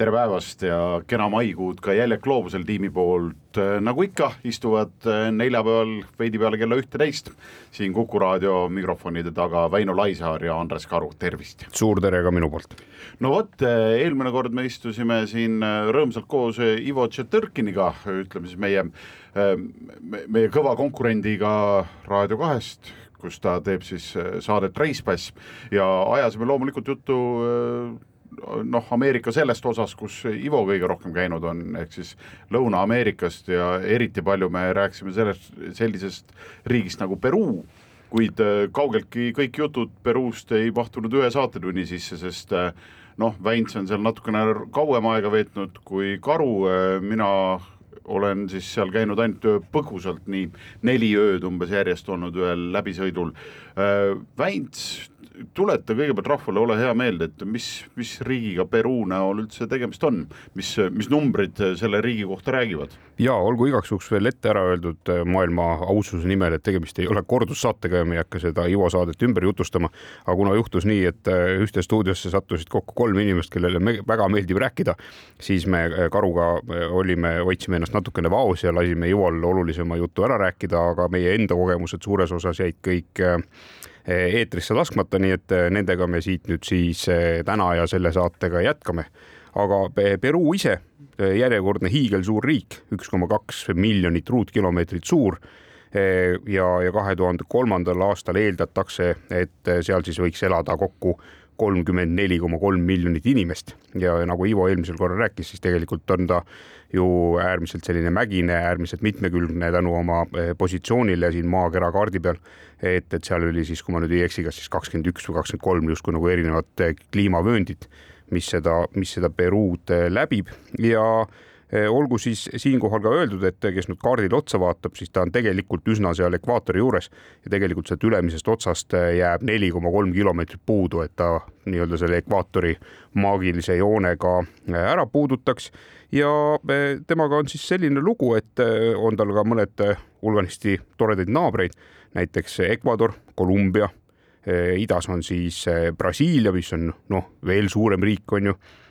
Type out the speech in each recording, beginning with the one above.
tere päevast ja kena maikuud ka Jäljed Gloobusel tiimi poolt. nagu ikka, istuvad neljapäeval veidi peale kella ühteteist siin Kuku raadio mikrofonide taga Väino Laisaar ja Andres Karu, tervist! suur tere ka minu poolt! no vot, eelmine kord me istusime siin rõõmsalt koos Ivo Tšetõrkiniga, ütleme siis meie, meie kõva konkurendiga Raadio kahest, kus ta teeb siis saadet Reispass ja ajasime loomulikult juttu noh, Ameerika sellest osast, kus Ivo kõige rohkem käinud on, ehk siis Lõuna-Ameerikast ja eriti palju me rääkisime sellest, sellisest riigist nagu Peruu, kuid äh, kaugeltki kõik jutud Peruust ei mahtunud ühe saatetunni sisse, sest äh, noh, Väints on seal natukene kauem aega veetnud kui Karu, äh, mina olen siis seal käinud ainult põgusalt, nii neli ööd umbes järjest olnud ühel läbisõidul. Väints tuleta kõigepealt rahvale, ole hea meelde, et mis, mis riigiga Peruu näol üldse tegemist on, mis, mis numbrid selle riigi kohta räägivad? ja olgu igaks juhuks veel ette ära öeldud äh, maailma aususe nimel, et tegemist ei ole kordussaatega ja me ei hakka seda Ivo saadet ümber jutustama. aga kuna juhtus nii, et äh, ühte stuudiosse sattusid kokku kolm inimest, kellele me väga meeldib rääkida, siis me äh, Karuga olime, hoidsime ennast natukene vaos ja lasime Ivol olulisema jutu ära rääkida, aga meie enda kogemused suures osas jäid kõik eetrisse laskmata, nii et eh, nendega me siit nüüd siis eh, täna ja selle saatega jätkame. aga Peruu ise, eh, järjekordne hiigelsuur riik, üks koma kaks miljonit ruutkilomeetrit suur ja, ja kahe tuhande kolmandal aastal eeldatakse, et seal siis võiks elada kokku kolmkümmend neli koma kolm miljonit inimest ja nagu Ivo eelmisel korral rääkis, siis tegelikult on ta ju äärmiselt selline mägine, äärmiselt mitmekülgne tänu oma eh, positsioonile siin maakera kaardi peal. et, et seal oli siis, kui ma nüüd ei eksi, kas siis kakskümmend üks või kakskümmend kolm justkui nagu erinevat eh, kliimavööndit, mis seda, mis seda Peruud eh, läbib ja olgu siis siinkohal ka öeldud, et kes nüüd kaardile otsa vaatab, siis ta on tegelikult üsna seal ekvaatori juures ja tegelikult sealt ülemisest otsast eh, jääb neli koma kolm kilomeetrit puudu, et ta nii-öelda selle ekvaatori maagilise joonega eh, ära puudutaks. ja temaga on siis selline lugu, et on tal ka mõned hulganisti toredaid naabreid, näiteks Ecuador, Kolumbia idas on siis Brasiilia, mis on noh, veel suurem riik, on ju Eh,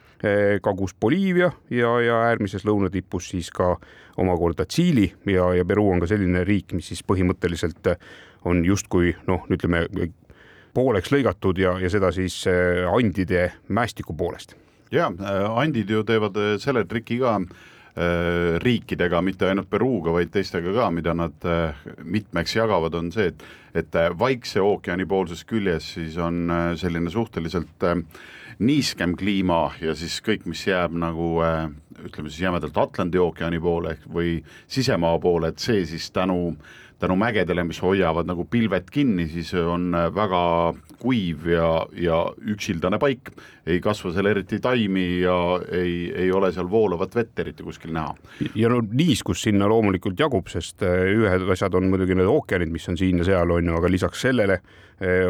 kagus Boliivia ja, ja äärmises lõunatipus siis ka omakorda Tšiili ja, ja Peruu on ka selline riik, mis siis põhimõtteliselt on justkui noh, ütleme pooleks lõigatud ja, ja seda siis eh, andide mäestiku poolest. ja andid ju teevad selle triki ka riikidega, mitte ainult Peruuga, vaid teistega ka, mida nad mitmeks jagavad, on see, et, et Vaikse ookeani poolses küljes siis on selline suhteliselt äh, niiskem kliima ja siis kõik, mis jääb nagu äh, ütleme siis jämedalt Atlandi ookeani poole ehk või sisemaa poole, et see siis tänu, tänu mägedele, mis hoiavad nagu pilvet kinni, siis on äh, väga kuiv ja, ja üksildane paik. ei kasva seal eriti taimi ja ei, ei ole seal voolavat vett eriti kuskil näha. ja no niiskust sinna loomulikult jagub, sest äh, ühed asjad on muidugi need ookeanid, mis on siin ja seal on ju, aga lisaks sellele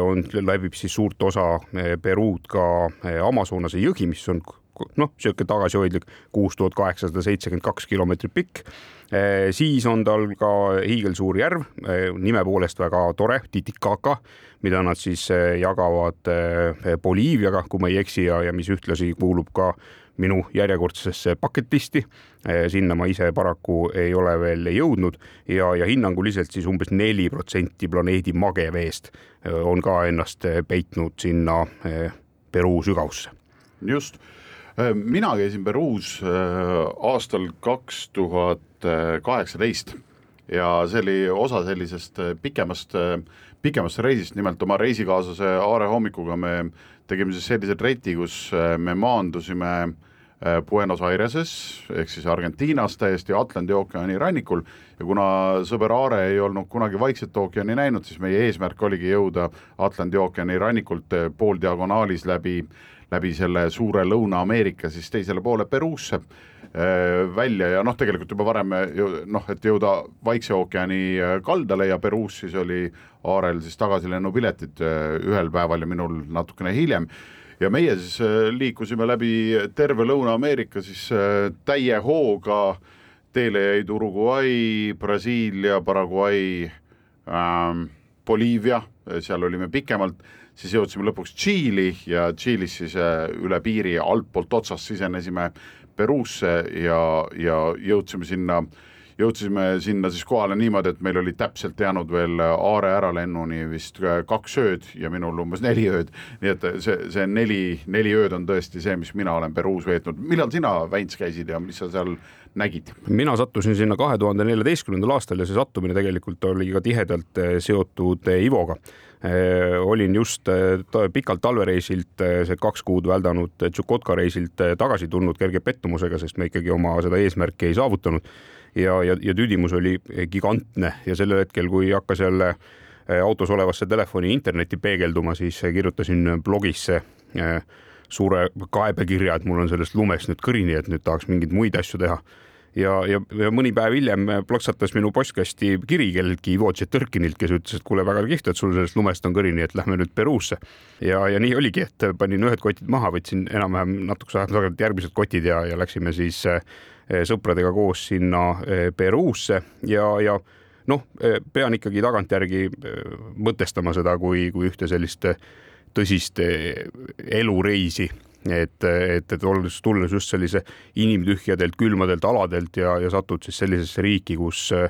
on, läbib siis suurt osa eh, Peruud ka eh, Amazonase jõgi, mis on noh, niisugune tagasihoidlik kuus tuhat kaheksasada seitsekümmend kaks kilomeetrit pikk. siis on tal ka hiigelsuur järv, nime poolest väga tore, Titicaca, mida nad siis jagavad Boliiviaga, kui ma ei eksi, ja, ja mis ühtlasi kuulub ka minu järjekordsesse bucket list'i. Eh, sinna ma ise paraku ei ole veel jõudnud ja, ja hinnanguliselt siis umbes neli protsenti planeedi mageveest eh, on ka ennast eh, peitnud sinna Peruu sügavusse. just, mina käisin Peruus aastal kaks tuhat kaheksateist ja see oli osa sellisest pikemast, pikemast reisist, nimelt oma reisikaaslase Aare hommikuga me tegime siis sellise treti, kus me maandusime äh, Buenos Aireses ehk siis Argentiinas täiesti Atlandi ookeani rannikul. Ja kuna sõber Aare ei olnud kunagi Vaikset ookeani näinud, siis meie eesmärk oligi jõuda Atlandi ookeani rannikult äh, pooldiagonaalis läbi, läbi selle suure Lõuna-Ameerika siis teisele poole Peruusse välja. Ja noh, tegelikult juba varem noh, et jõuda Vaikse ookeani kaldale ja Peruus siis oli Aarel siis tagasilennupiletid ühel päeval ja minul natukene hiljem ja meie siis liikusime läbi terve Lõuna-Ameerika siis täie hooga, teele jäid Uruguay, Brasiilia, Paraguay ähm,, Boliivia, seal olime pikemalt. Siis jõudsime lõpuks Tšiili ja Tšiilis siis äh, üle piiri altpoolt otsast sisenesime Peruusse ja, ja jõudsime sinna, jõudsime sinna siis kohale niimoodi, et meil oli täpselt jäänud veel Aare äralennuni vist äh, kaks ööd ja minul umbes neli ööd. nii et see, see neli, neli ööd on tõesti see, mis mina olen Peruus veetnud. millal sina, Väints, käisid ja mis sa seal nägid? mina sattusin sinna kahe tuhande neljateistkümnendal aastal ja see sattumine tegelikult oli ka tihedalt äh, seotud Ivoga Äh, olin just pikalt talvereisilt, see kaks kuud väldanud Tšukotka reisilt tagasi tulnud kerge pettumusega, sest me ikkagi oma seda eesmärki ei saavutanud. Ja, ja, ja tüdimus oli gigantne ja sellel hetkel, kui hakkas jälle autos olevasse telefoni internetti peegelduma, siis kirjutasin blogisse suure kaebekirja, et mul on sellest lumest nüüd kõrini, et nüüd tahaks mingeid muid asju teha ja, ja, ja mõni päev hiljem plaksatas minu postkasti kiri kelleltki Ivo Tšetõrkinilt, kes ütles, et kuule, väga kihvt, et sul sellest lumest on kõrini, et lähme nüüd Peruusse. ja, ja nii oligi, et panin ühed kotid maha, võtsin enam-vähem natukese aja tagant järgmised kotid ja, ja läksime siis eh, sõpradega koos sinna eh, Peruusse. Ja, ja noh, eh, pean ikkagi tagantjärgi mõtestama seda kui, kui ühte sellist tõsist elureisi. Et, et, et olles, tulles just sellise inimtühjadelt külmadelt aladelt ja, ja satud siis sellisesse riiki, kus eh,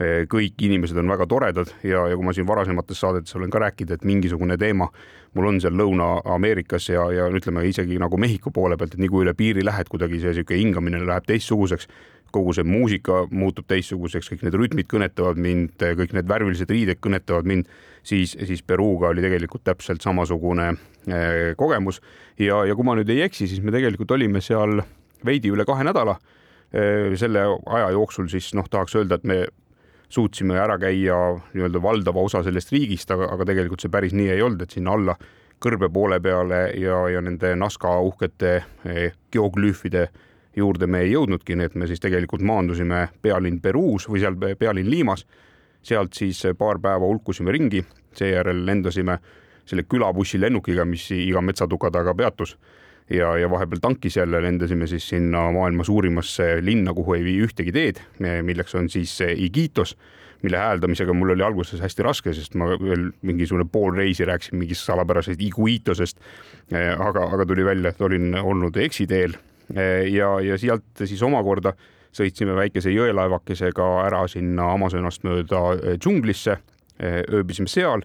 kõik inimesed on väga toredad ja, ja kui ma siin varasemates saadetes olen ka rääkinud, et mingisugune teema mul on seal Lõuna-Ameerikas ja, ja ütleme isegi nagu Mehhiko poole pealt, et nii kui üle piiri lähed, kuidagi see niisugune hingamine läheb teistsuguseks kogu see muusika muutub teistsuguseks, kõik need rütmid kõnetavad mind, kõik need värvilised riided kõnetavad mind, siis, siis Peruga oli tegelikult täpselt samasugune eh, kogemus ja, ja kui ma nüüd ei eksi, siis me tegelikult olime seal veidi üle kahe nädala. Eh, selle aja jooksul siis noh, tahaks öelda, et me suutsime ära käia nii-öelda valdava osa sellest riigist, aga, aga tegelikult see päris nii ei olnud, et sinna alla kõrbe poole peale ja, ja nende Nazca uhkete eh, geoglüüfide juurde me ei jõudnudki, nii et me siis tegelikult maandusime pealinn Peruus või seal pealinn Liimas. sealt siis paar päeva hulkusime ringi, seejärel lendasime selle külabussilennukiga, mis iga metsatuka taga peatus ja, ja vahepeal tankis jälle lendasime siis sinna maailma suurimasse linna, kuhu ei vii ühtegi teed, milleks on siis Iquitos, mille hääldamisega mul oli alguses hästi raske, sest ma veel mingisugune pool reisi rääkisin mingist salapärasest Iguitosest. aga, aga tuli välja, et olin olnud eksiteel ja, ja sealt siis omakorda sõitsime väikese jõelaevakesega ära sinna Amazonast mööda eh, džunglisse, eh, ööbisime seal,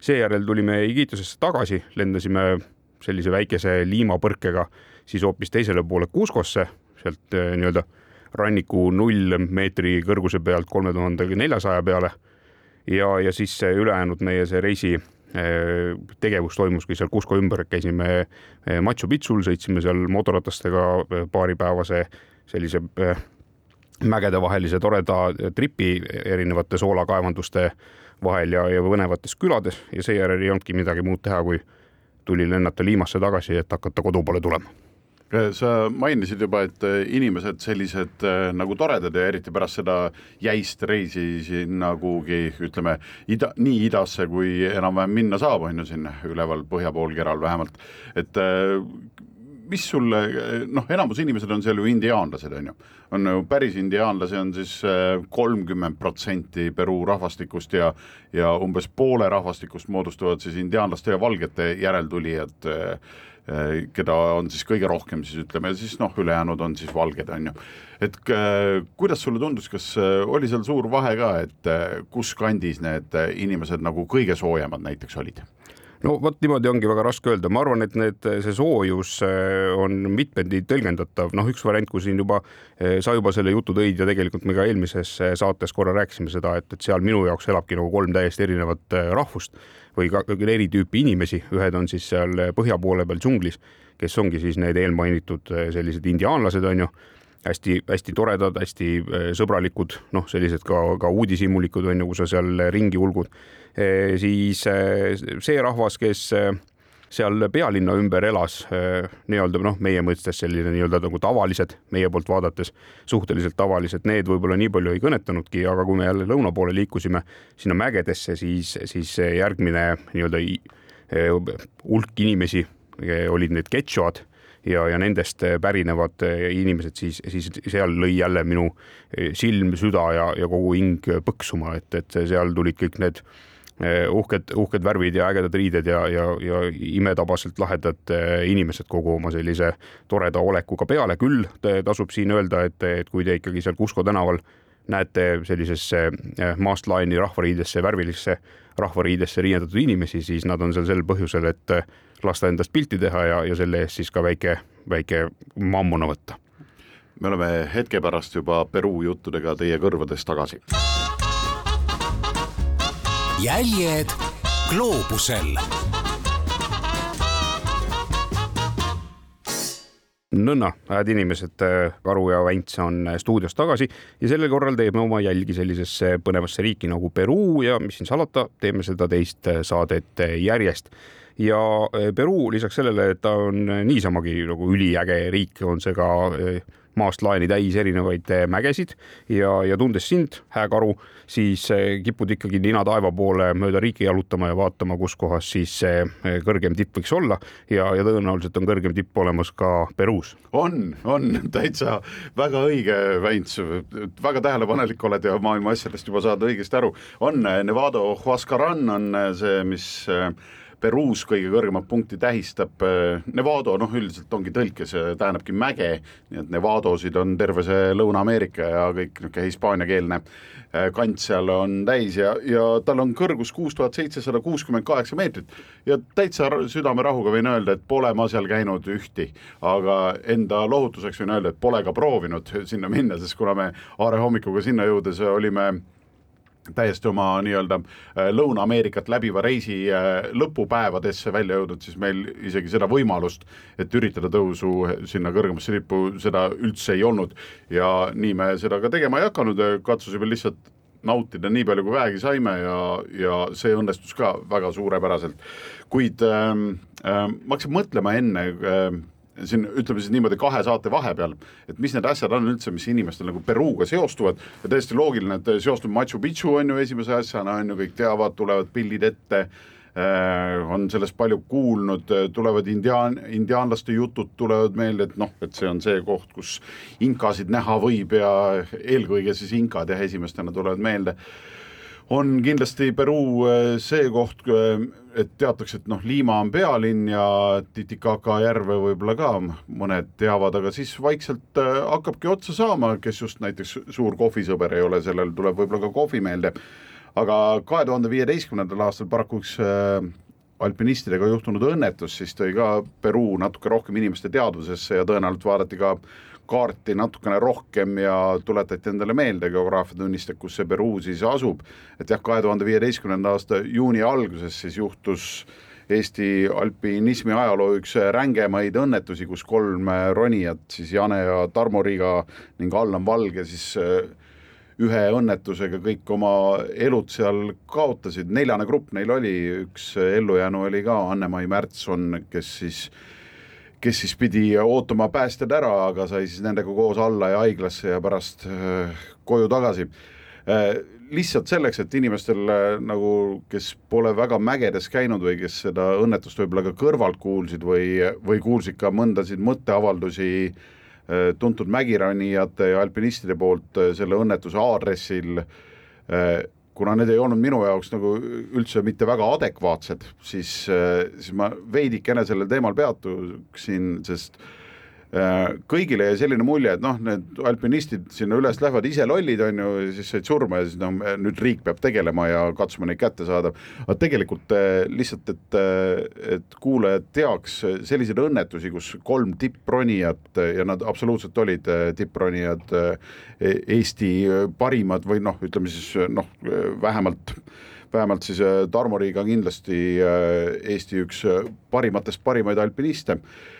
seejärel tulime Igitusesse tagasi, lendasime sellise väikese liimapõrkega siis hoopis teisele poole Cuscosse, sealt eh, nii-öelda ranniku null meetri kõrguse pealt kolme tuhande neljasaja peale. ja, ja siis ülejäänud meie see reisi Äh, tegevus toimuski seal Cusco ümber, käisime äh, Machu Picchul, sõitsime seal motoratastega äh, paaripäevase sellise mägedevahelise toreda tripi erinevate soolakaevanduste vahel ja, ja põnevates külades ja seejärel ei olnudki midagi muud teha, kui tuli lennata Liimasse tagasi, et hakata kodu poole tulema. Äh, sa mainisid juba, et äh, inimesed sellised äh, nagu toredad ja eriti pärast seda jäist reisi sinna kuhugi ütleme ida, nii idasse kui enam-vähem minna saab, on ju siin üleval põhja poolkeral vähemalt, et mis sulle, noh, enamus inimesed on seal ju indiaanlased, on ju, on ju päris indiaanlasi on siis kolmkümmend protsenti Peruu rahvastikust ja ja umbes poole rahvastikust moodustavad siis indiaanlaste ja valgete järeltulijad Äh, keda on siis kõige rohkem siis ütleme, siis noh, ülejäänud on siis valged, on ju. et äh, kuidas sulle tundus, kas äh, oli seal suur vahe ka, et kus kandis need inimesed nagu kõige soojemad näiteks olid? No vot niimoodi ongi väga raske öelda, ma arvan, et need, see soojus on mitmeti tõlgendatav, noh, üks variant, kui siin juba sa juba selle jutu tõid ja tegelikult me ka eelmises saates korra rääkisime seda, et, et seal minu jaoks elabki nagu kolm täiesti erinevat rahvust või ka eri tüüpi inimesi, ühed on siis seal põhja poole peal džunglis, kes ongi siis need eelmainitud eh, sellised indiaanlased, on ju hästi-hästi toredad, hästi eh, sõbralikud, noh, sellised ka, ka uudishimulikud on ju, kui sa seal ringi ulgud e,. siis see rahvas, kes seal pealinna ümber elas nii-öelda noh, meie mõistes selline nii-öelda nagu tavalised, meie poolt vaadates suhteliselt tavalised, need võib-olla nii palju ei kõnetanudki, aga kui me jälle lõuna poole liikusime sinna mägedesse, siis, siis järgmine nii-öelda hulk inimesi olid need ketšoad ja, ja nendest pärinevad inimesed, siis, siis seal lõi jälle minu silm, süda ja, ja kogu hing põksuma, et, et seal tulid kõik need uhked, uhked värvid ja ägedad riided ja, ja, ja imetabaselt lahedad inimesed kogu oma sellise toreda olekuga peale. küll tasub siin öelda, et, et kui te ikkagi seal Kusko tänaval näete sellisesse eh, maastlaeni rahvariidesse, värvilisse rahvariidesse riiendatud inimesi, siis nad on seal sel põhjusel, et lasta endast pilti teha ja, ja selle eest siis ka väike, väike mammuna võtta. me oleme hetke pärast juba Peruu juttudega teie kõrvades tagasi jäljed gloobusel. Nõnna, head inimesed, Karu ja Vänts on stuudios tagasi ja sellel korral teeme oma jälgi sellisesse põnevasse riiki nagu Peruu ja mis siin salata, teeme seda teist saadet järjest. Ja Peruu lisaks sellele, et ta on niisamagi nagu üliäge riik, on see ka maast laeni täis erinevaid eh, mägesid ja, ja tundes sind, hääkaru, siis eh, kipud ikkagi nina taeva poole mööda riiki jalutama ja vaatama, kus kohas siis see eh, kõrgem tipp võiks olla ja, ja tõenäoliselt on kõrgem tipp olemas ka Peruus. on, on täitsa väga õige, Väints, väga tähelepanelik oled ja maailma asjadest juba saad õigesti aru. on Nevado Huascaran on see, mis Peruus kõige kõrgemat punkti tähistab äh, Nevado, noh üldiselt ongi tõlkes, tähendabki mäge, nii et Nevadosid on terve see Lõuna-Ameerika ja kõik niisugune hispaaniakeelne äh, kant seal on täis ja, ja tal on kõrgus kuus tuhat seitsesada kuuskümmend kaheksa meetrit. Ja täitsa südamerahuga võin öelda, et pole ma seal käinud ühti, aga enda lohutuseks võin öelda, et pole ka proovinud sinna minna, sest kuna me Aare hommikuga sinna jõudes olime täiesti oma nii-öelda äh, Lõuna-Ameerikat läbiva reisi äh, lõpupäevadesse välja jõudnud, siis meil isegi seda võimalust, et üritada tõusu sinna kõrgemasse tippu, seda üldse ei olnud. ja nii me seda ka tegema ei hakanud, katsusime lihtsalt nautida nii palju, kui vähegi saime ja, ja see õnnestus ka väga suurepäraselt. kuid ähm, ähm, ma hakkasin mõtlema enne ähm, siin ütleme siis niimoodi kahe saate vahepeal, et mis need asjad on üldse, mis inimestel nagu Peruga seostuvad. Ja täiesti loogiline, et seostub Machu Picchu on ju esimese asjana on ju, kõik teavad, tulevad pildid ette äh,, on sellest palju kuulnud, tulevad indiaan, indiaanlaste jutud tulevad meelde, et noh, et see on see koht, kus inkasid näha võib ja eelkõige siis inkad jah, esimestena tulevad meelde. On kindlasti Peruu äh, see koht, äh, et teatakse, et noh, Liima on pealinn ja Titicaca järve võib-olla ka mõned teavad, aga siis vaikselt äh, hakkabki otsa saama, kes just näiteks suur kohvisõber ei ole, sellel tuleb võib-olla ka kohvi meelde. aga kahe tuhande viieteistkümnendal aastal paraku üks alpinistidega juhtunud õnnetus siis tõi ka Peruu natuke rohkem inimeste teadvusesse ja tõenäoliselt vaadati ka kaarti natukene rohkem ja tuletati endale meelde geograafiatunnist, et kus see Peruu siis asub. et jah, kahe tuhande viieteistkümnenda aasta juuni alguses siis juhtus Eesti alpinismi ajaloo üks rängemaid õnnetusi, kus kolm ronijat siis Jane ja Tarmo Riiga ning Allan Valge siis äh, ühe õnnetusega kõik oma elud seal kaotasid, neljane grupp neil oli, üks ellujäänu oli ka. Anne-Mai Märtson, kes siis kes siis pidi ootama päästjad ära, aga sai siis nendega koos alla ja haiglasse ja pärast äh, koju tagasi äh,. lihtsalt selleks, et inimestel äh, nagu, kes pole väga mägedes käinud või kes seda õnnetust võib-olla ka kõrvalt kuulsid või, või kuulsid ka mõndasid mõtteavaldusi tuntud mägironijate ja alpinistide poolt selle õnnetuse aadressil kuna need ei olnud minu jaoks nagu üldse mitte väga adekvaatsed, siis, siis ma veidikene sellel teemal peatuksin, sest Äh, kõigile jäi selline mulje, et noh, need alpinistid sinna üles lähevad ise lollid, on ju, siis said surma ja siis no nüüd riik peab tegelema ja katsuma neid kätte saada. aga tegelikult äh, lihtsalt, et, äh, et kuulajad teaks selliseid õnnetusi, kus kolm tippronijat ja nad absoluutselt olid tippronijad, Eesti parimad või noh, ütleme siis noh, vähemalt vähemalt siis Tarmo Riiga kindlasti Eesti üks parimatest parimaid alpiniste Äh,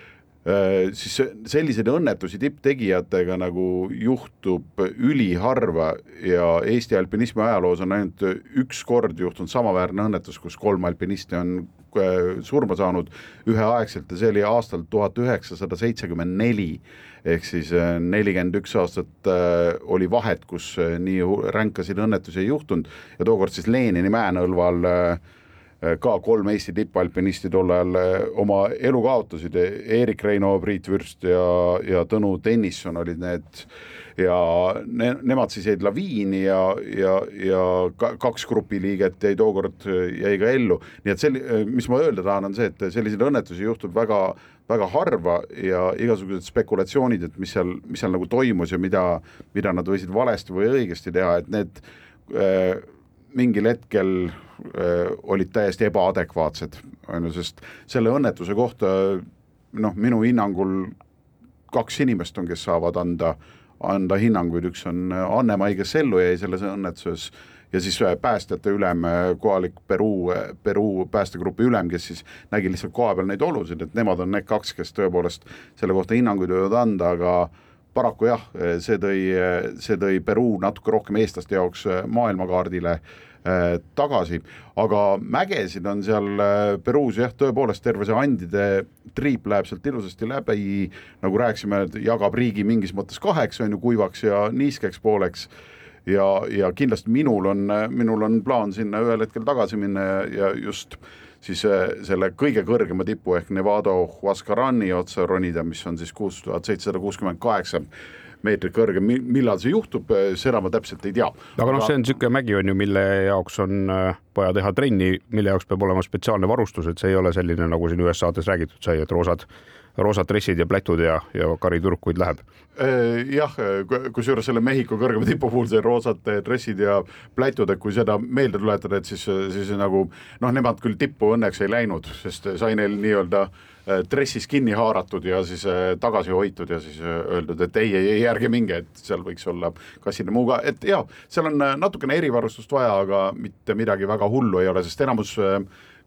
siis selliseid õnnetusi tipptegijatega nagu juhtub üliharva ja Eesti alpinismi ajaloos on ainult üks kord juhtunud samaväärne õnnetus, kus kolm alpinisti on äh, surma saanud üheaegselt ja see oli aastal tuhat üheksasada seitsekümmend neli. Ehk siis äh, nelikümmend üks aastat oli vahet, kus nii ränkasid õnnetusi ei juhtunud. Ja tookord siis Lenini mäenõlval äh, Äh, ka kolm Eesti tippalpinisti tol ajal äh, oma elu kaotasid, Erik Reino, Priit Vürst ja, ja Tõnu Tõnisson olid need. Ja ne, nemad siis jäid laviini ja, ja, ja kaks grupiliiget jäi tookord, jäi ka ellu, nii et sel-, mis ma öelda tahan, on see, et selliseid õnnetusi juhtub väga, väga harva ja igasugused spekulatsioonid, et mis seal, mis seal nagu toimus ja mida, mida nad võisid valesti või õigesti teha, et need äh, mingil hetkel äh, olid täiesti ebaadekvaatsed, on ju, sest selle õnnetuse kohta noh, minu hinnangul kaks inimest on, kes saavad anda, anda hinnanguid, üks on Anne-Mai, kes ellu jäi selles õnnetuses ja siis äh, päästjate ülem, äh, kohalik Peruu, äh, Peruu päästegrupi ülem, kes siis nägi lihtsalt kohapeal neid olusid, et nemad on need kaks, kes tõepoolest selle kohta hinnanguid võivad anda, aga paraku jah, see tõi, see tõi Peruu natuke rohkem eestlaste jaoks maailmakaardile äh, Äh, tagasi, aga mägesid on seal äh, Peruus jah, tõepoolest terve see andide triip läheb sealt ilusasti läbi, nagu rääkisime, jagab riigi mingis mõttes kaheks, on ju, kuivaks ja niiskeks pooleks. Ja, ja kindlasti minul on, minul on plaan sinna ühel hetkel tagasi minna ja, ja just siis äh, selle kõige kõrgema tipu ehk Nevado Huascarani otsa ronida, mis on siis kuus tuhat seitsesada kuuskümmend kaheksa meetrit kõrgem, millal see juhtub, eh, seda ma täpselt ei tea. aga noh, see on niisugune mägi on ju, mille jaoks on eh, vaja teha trenni, mille jaoks peab olema spetsiaalne varustus, et see ei ole selline, nagu siin saates räägitud sai, et roosad roosad dressid ja plätud ja, ja kariturg, kuid läheb. Eh, jah, kusjuures selle Mehhiko kõrgema tipu puhul see roosad dressid ja plätud, et kui seda meelde tuletada, et siis, siis nagu noh, nemad küll tippu õnneks ei läinud, sest sai neil nii-öelda äh, dressis äh, kinni haaratud ja siis äh, tagasi hoitud ja siis äh, öeldud, et ei, ei, ei, ärge minge, et seal võiks olla kasside muu ka, et jaa, seal on natukene erivarustust vaja, aga mitte midagi väga hullu ei ole, sest enamus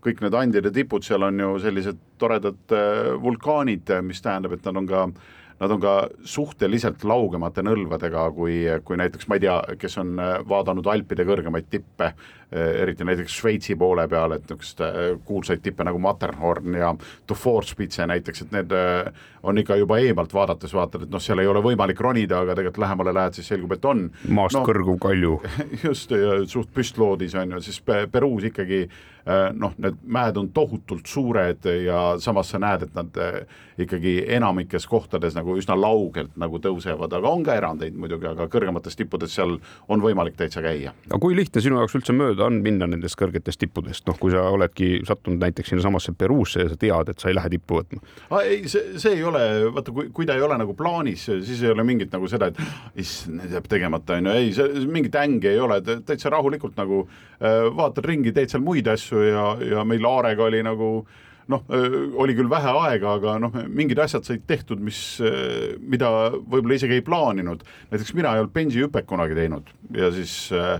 kõik need andjad ja tipud seal on ju sellised toredad vulkaanid, mis tähendab, et nad on ka äh, nad on ka suhteliselt laugemate nõlvadega, kui, kui näiteks ma ei tea, kes on äh, vaadanud Alpide kõrgemaid tippe, äh, eriti näiteks Šveitsi poole peal, et niisugust äh, kuulsaid tippe nagu Matterhorn ja Dufourspitze näiteks, et need on ikka juba eemalt vaadates vaatad, et noh, seal ei ole võimalik ronida, aga tegelikult lähemale lähed, siis selgub, et on. maast no, kõrguv kalju. just, suht püstloodis on ju, siis Peruus ikkagi noh, need mäed on tohutult suured ja samas sa näed, et nad ikkagi enamikes kohtades nagu üsna laugelt nagu tõusevad, aga on ka erandeid muidugi, aga kõrgemates tippudes seal on võimalik täitsa käia. aga kui lihtne sinu jaoks üldse mööda on minna nendest kõrgetest tippudest, noh, kui sa oledki sattunud näiteks sinnasamasse Peruusse ja sa tead, et sa ei lähe tippu võtma? ei, see, see ei ole, vaata, kui, kui ta ei ole nagu plaanis, siis ei ole mingit nagu seda, et issand, jääb tegemata, on ju, ei, see mingit ängi ei ole, täitsa rahulikult nagu äh, vaatad ringi, teed seal muid asju ja, ja meil Aarega oli nagu äh, noh, oli küll vähe aega, aga noh, mingid asjad said tehtud, mis, mida võib-olla isegi ei plaaninud. näiteks mina ei olnud bensihüpet kunagi teinud ja siis äh,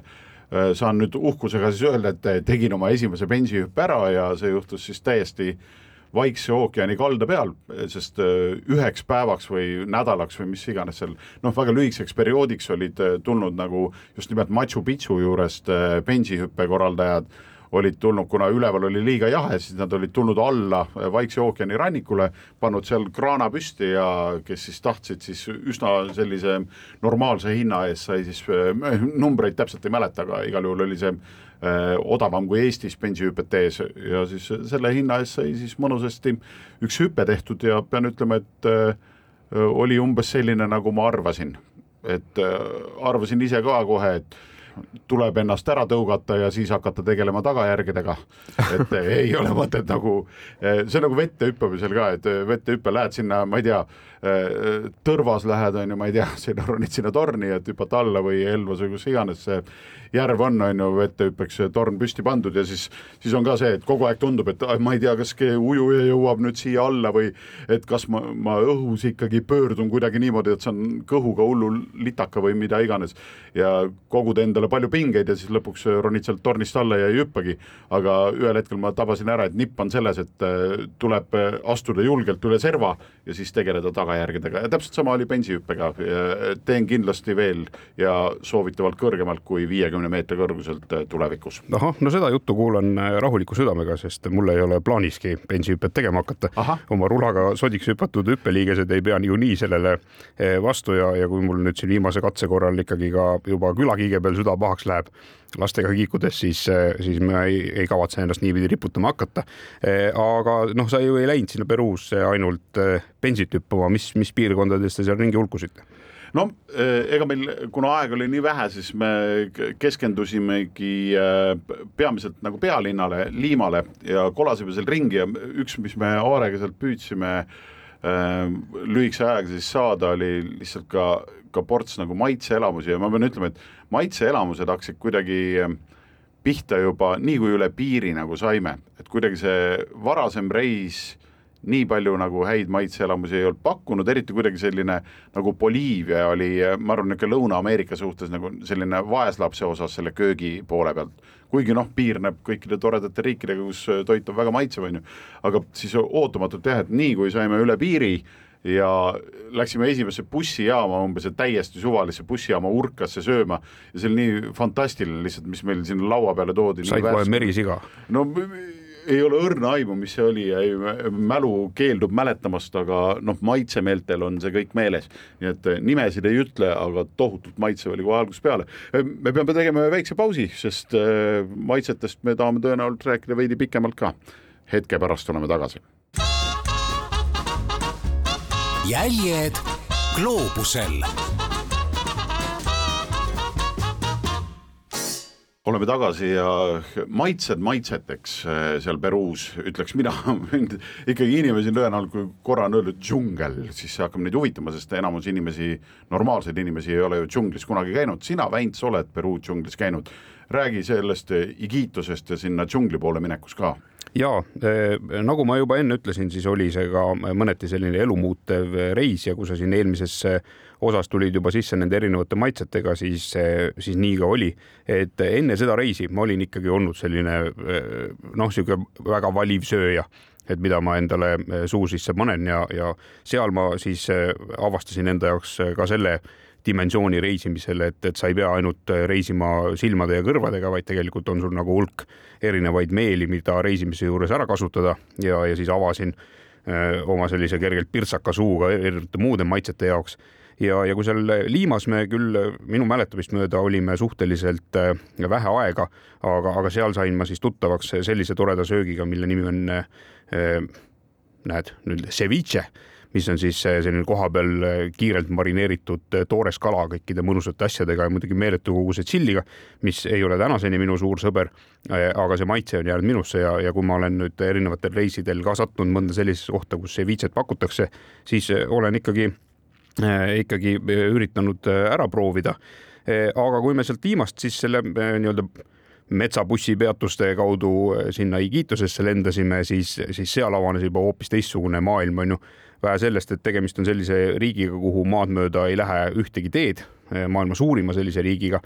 saan nüüd uhkusega siis öelda, et tegin oma esimese bensihüppe ära ja see juhtus siis täiesti Vaikse ookeani kalda peal, sest üheks päevaks või nädalaks või mis iganes seal noh, väga lühikeseks perioodiks olid tulnud nagu just nimelt Machu Picchu juurest bensihüppe korraldajad olid tulnud, kuna üleval oli liiga jahe, siis nad olid tulnud alla Vaikse ookeani rannikule, pannud seal kraana püsti ja kes siis tahtsid, siis üsna sellise normaalse hinna eest sai siis, äh, numbreid täpselt ei mäleta, aga igal juhul oli see äh, odavam kui Eestis bensihüpet tehes ja siis selle hinna eest sai siis mõnusasti üks hüpe tehtud ja pean ütlema, et äh, oli umbes selline, nagu ma arvasin. et arvasin ise ka kohe, et tuleb ennast ära tõugata ja siis hakata tegelema tagajärgedega. et ei ole mõtet nagu, see on nagu vette hüppamisel ka, et vette hüppe lähed sinna, ma ei tea, tõrvas lähed, on ju, ma ei tea, sinna ronid sinna torni, et hüpata alla või Elvas või kus iganes see järv on, on ju, vettehüppeks torn püsti pandud ja siis, siis on ka see, et kogu aeg tundub, et ma ei tea, kas ujuja jõuab nüüd siia alla või et kas ma, ma õhus ikkagi pöördun kuidagi niimoodi, et saan kõhuga hullu litaka või mida iganes ja kogud endale palju pingeid ja siis lõpuks ronid sealt tornist alla ja ei hüppagi. aga ühel hetkel ma tabasin ära, et nipp on selles, et äh, tuleb astuda julgelt üle serva ja siis tegeleda tagajärgedega ja täpselt sama oli bensihüppega, teen kindlasti veel ja soovitavalt kõrgemalt kui viiekümne meetri kõrguselt äh, tulevikus. ahah, no seda juttu kuulan äh, rahuliku südamega, sest mul ei ole plaaniski bensihüpet tegema hakata. oma rulaga sodiks hüpatud hüppeliigesed ei pea niikuinii sellele äh, vastu ja, ja kui mul nüüd siin viimase katse korral ikkagi ka juba külakiige peal süda pahaks läheb lastega kiikudes, siis, siis ma ei, ei kavatse ennast niipidi riputama hakata. aga noh, sa ju ei läinud sinna Peruusse ainult bensit hüppama, mis, mis piirkondades te seal ringi hulkusite? No ega meil, kuna aega oli nii vähe, siis me keskendusimegi peamiselt nagu pealinnale, Liimale ja kolasime seal ringi ja üks, mis me Aarega sealt püüdsime lühikese ajaga siis saada, oli lihtsalt ka, ka ports nagu maitseelamusi ja ma pean ütlema, et maitseelamused hakkasid kuidagi eh, pihta juba nii kui üle piiri nagu saime, et kuidagi see varasem reis nii palju nagu häid maitseelamusi ei olnud pakkunud, eriti kuidagi selline nagu Boliivia oli, ma arvan, niisugune Lõuna-Ameerika suhtes nagu selline vaeslapse osas selle köögi poole pealt. kuigi noh, piirneb kõikide toredate riikidega, kus eh, toit on väga maitsev, on ju, aga siis ootamatult jah, et nii kui saime üle piiri ja läksime esimesse bussijaama umbes, täiesti suvalisse bussijaama urkasse sööma ja see oli nii fantastiline lihtsalt, mis meil sinna laua peale toodi. said kohe merisiga? no ei ole õrna aimu, mis see oli, mälu keeldub mäletamast, aga noh, maitsemeeltel on see kõik meeles. nii et eh, nimesid ei ütle, aga tohutult maitsev oli kohe algusest peale. Eh, me peame tegema väikse pausi, sest eh, maitsetest me tahame tõenäoliselt rääkida veidi pikemalt ka. hetke pärast oleme tagasi jäljed gloobusel. Oleme tagasi ja maitsed maitseteks eh, seal Peruus, ütleks mina. Ikkagi inimesi tõenäoliselt, kui korra on öeldud džungel, siis see hakkab neid huvitama, sest enamus inimesi, normaalseid inimesi ei ole ju džunglis kunagi käinud, sina, Väints, oled Peruu džunglis käinud. räägi sellest Igitusest ja sinna džungli poole minekus ka. Ja eh, nagu ma juba enne ütlesin, siis oli see ka mõneti selline elumuutev reis ja kui sa siin eelmises osas tulid juba sisse nende erinevate maitsetega, siis, siis nii ka oli. et enne seda reisi ma olin ikkagi olnud selline eh, noh, niisugune väga valiv sööja et mida ma endale eh, suu sisse panen ja, ja seal ma siis avastasin enda jaoks ka selle dimensiooni reisimisel, et, et sa ei pea ainult reisima silmade ja kõrvadega, vaid tegelikult on sul nagu hulk erinevaid meeli, mida reisimise juures ära kasutada ja, ja siis avasin öö, oma sellise kergelt pirtsaka suuga erinevate muude maitsete jaoks ja, ja kui seal Liimas me küll minu mäletamist mööda olime suhteliselt vähe aega, aga, aga seal sain ma siis tuttavaks sellise toreda söögiga, mille nimi on äh,, näed nüüd ceviche mis on siis eh, selline kohapeal kiirelt marineeritud toores kala kõikide mõnusate asjadega ja muidugi meeletu koguse tšilliga, mis ei ole tänaseni minu suur sõber. aga see maitse on jäänud minusse ja, ja kui ma olen nüüd erinevatel reisidel ka sattunud mõnda sellisesse kohta, kus ceviche't pakutakse, siis olen ikkagi, ikkagi üritanud ära proovida. aga kui me sealt viimast siis selle nii-öelda metsabussipeatuste kaudu sinna Igitusesse lendasime, siis, siis seal avanes juba hoopis teistsugune maailm, on ju vähe sellest, et tegemist on sellise riigiga, kuhu maad mööda ei lähe ühtegi teed, maailma suurima sellise riigiga.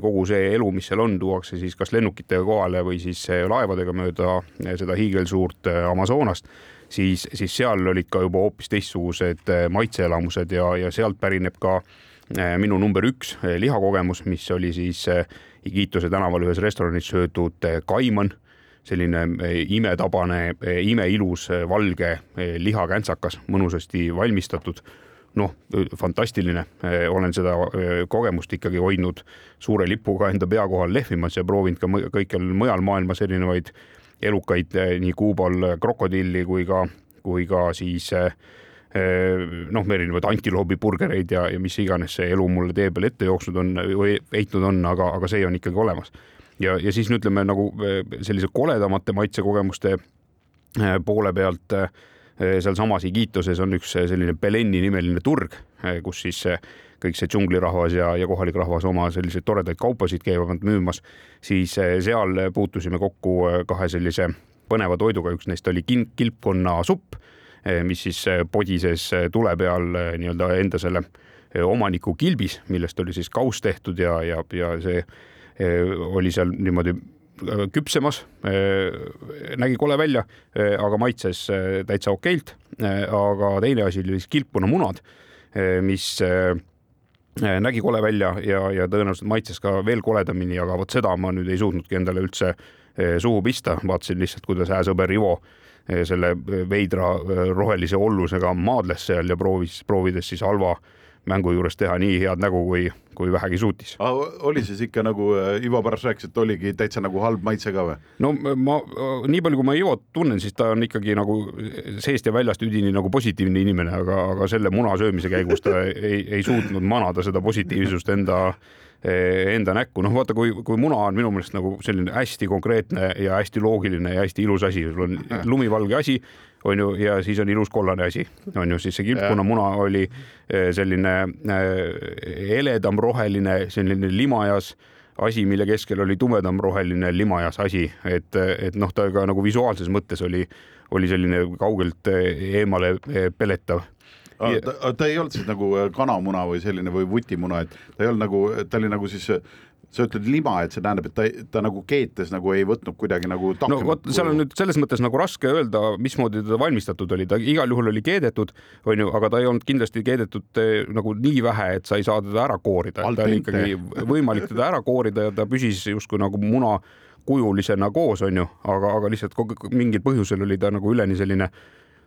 kogu see elu, mis seal on, tuuakse siis kas lennukitega kohale või siis laevadega mööda seda hiigelsuurt Amazonast, siis, siis seal olid ka juba hoopis teistsugused maitseelamused ja, ja sealt pärineb ka minu number üks lihakogemus, mis oli siis Igituse tänaval ühes restoranis söödud kaiman. Selline eh, imetabane, eh, imeilus eh, valge lihakäntsakas, mõnusasti valmistatud. Noh, fantastiline, olen seda kogemust ikkagi hoidnud suure lipuga enda pea kohal lehvimas ja proovinud ka kõikjal mujal maailmas erinevaid elukaid nii Kuubal krokodilli kui ka, kui ka siis noh, erinevaid antiloobiburgereid ja, ja mis iganes see elu mulle tee peal ette jooksnud on või heitnud on, aga, aga see on ikkagi olemas. Ja, ja siis no ütleme nagu eh, sellise koledamate maitsekogemuste eh, poole pealt eh, sealsamas Igituses on üks selline Beleni nimeline turg, kus siis kõik see džunglirahvas ja, ja kohalik rahvas oma selliseid toredaid kaupasid käivad müümas, siis seal puutusime kokku kahe sellise põneva toiduga, üks neist oli kin-, kilpkonnasupp, mis siis podises tule peal nii-öelda enda selle omaniku kilbis, millest oli siis kauss tehtud ja, ja, ja see oli seal niimoodi küpsemas, nägi kole välja, aga maitses täitsa okeilt. aga teine asi oli siis kilppunamunad, mis nägi kole välja ja, ja tõenäoliselt maitses ka veel koledamini, aga vot seda ma nüüd ei suutnudki endale üldse suhu pista, vaatasin lihtsalt, kuidas hääsõber Ivo selle veidra rohelise ollusega maadles seal ja proovis, proovides siis halva mängu juures teha nii head nägu, kui, kui vähegi suutis. oli siis ikka nagu äh, Ivo pärast rääkis, et oligi täitsa nagu halb maitse ka või? no ma, nii palju, kui ma Ivot tunnen, siis ta on ikkagi nagu seest ja väljast üdini nagu positiivne inimene, aga, aga selle muna söömise käigus ta ei, ei suutnud manada seda positiivsust enda enda näkku, noh vaata, kui, kui muna on minu meelest nagu selline hästi konkreetne ja hästi loogiline ja hästi ilus asi, sul on lumivalge asi, on ju, ja siis on ilus kollane asi, on ju, siis see kilpkonnamuna oli eh, selline eh, heledam roheline, selline limajas asi, mille keskel oli tumedam roheline limajas asi, et, et noh, ta ka nagu visuaalses mõttes oli, oli selline kaugelt eh, eemale peletav. Ta, ta ei olnud siis nagu kanamuna või selline või vutimuna, et ta ei olnud nagu, ta oli nagu siis sa ütled lima, et see tähendab, et ta, ta nagu keetes nagu ei võtnud kuidagi nagu no vot, seal on nüüd selles mõttes nagu raske öelda, mismoodi teda valmistatud oli, ta igal juhul oli keedetud, onju, aga ta ei olnud kindlasti keedetud eh, nagu nii vähe, et sa ei saa teda ära koorida, ta oli ikkagi võimalik teda ära koorida ja ta püsis justkui nagu muna kujulisena koos, onju, aga, aga lihtsalt mingil põhjusel oli ta nagu üleni selline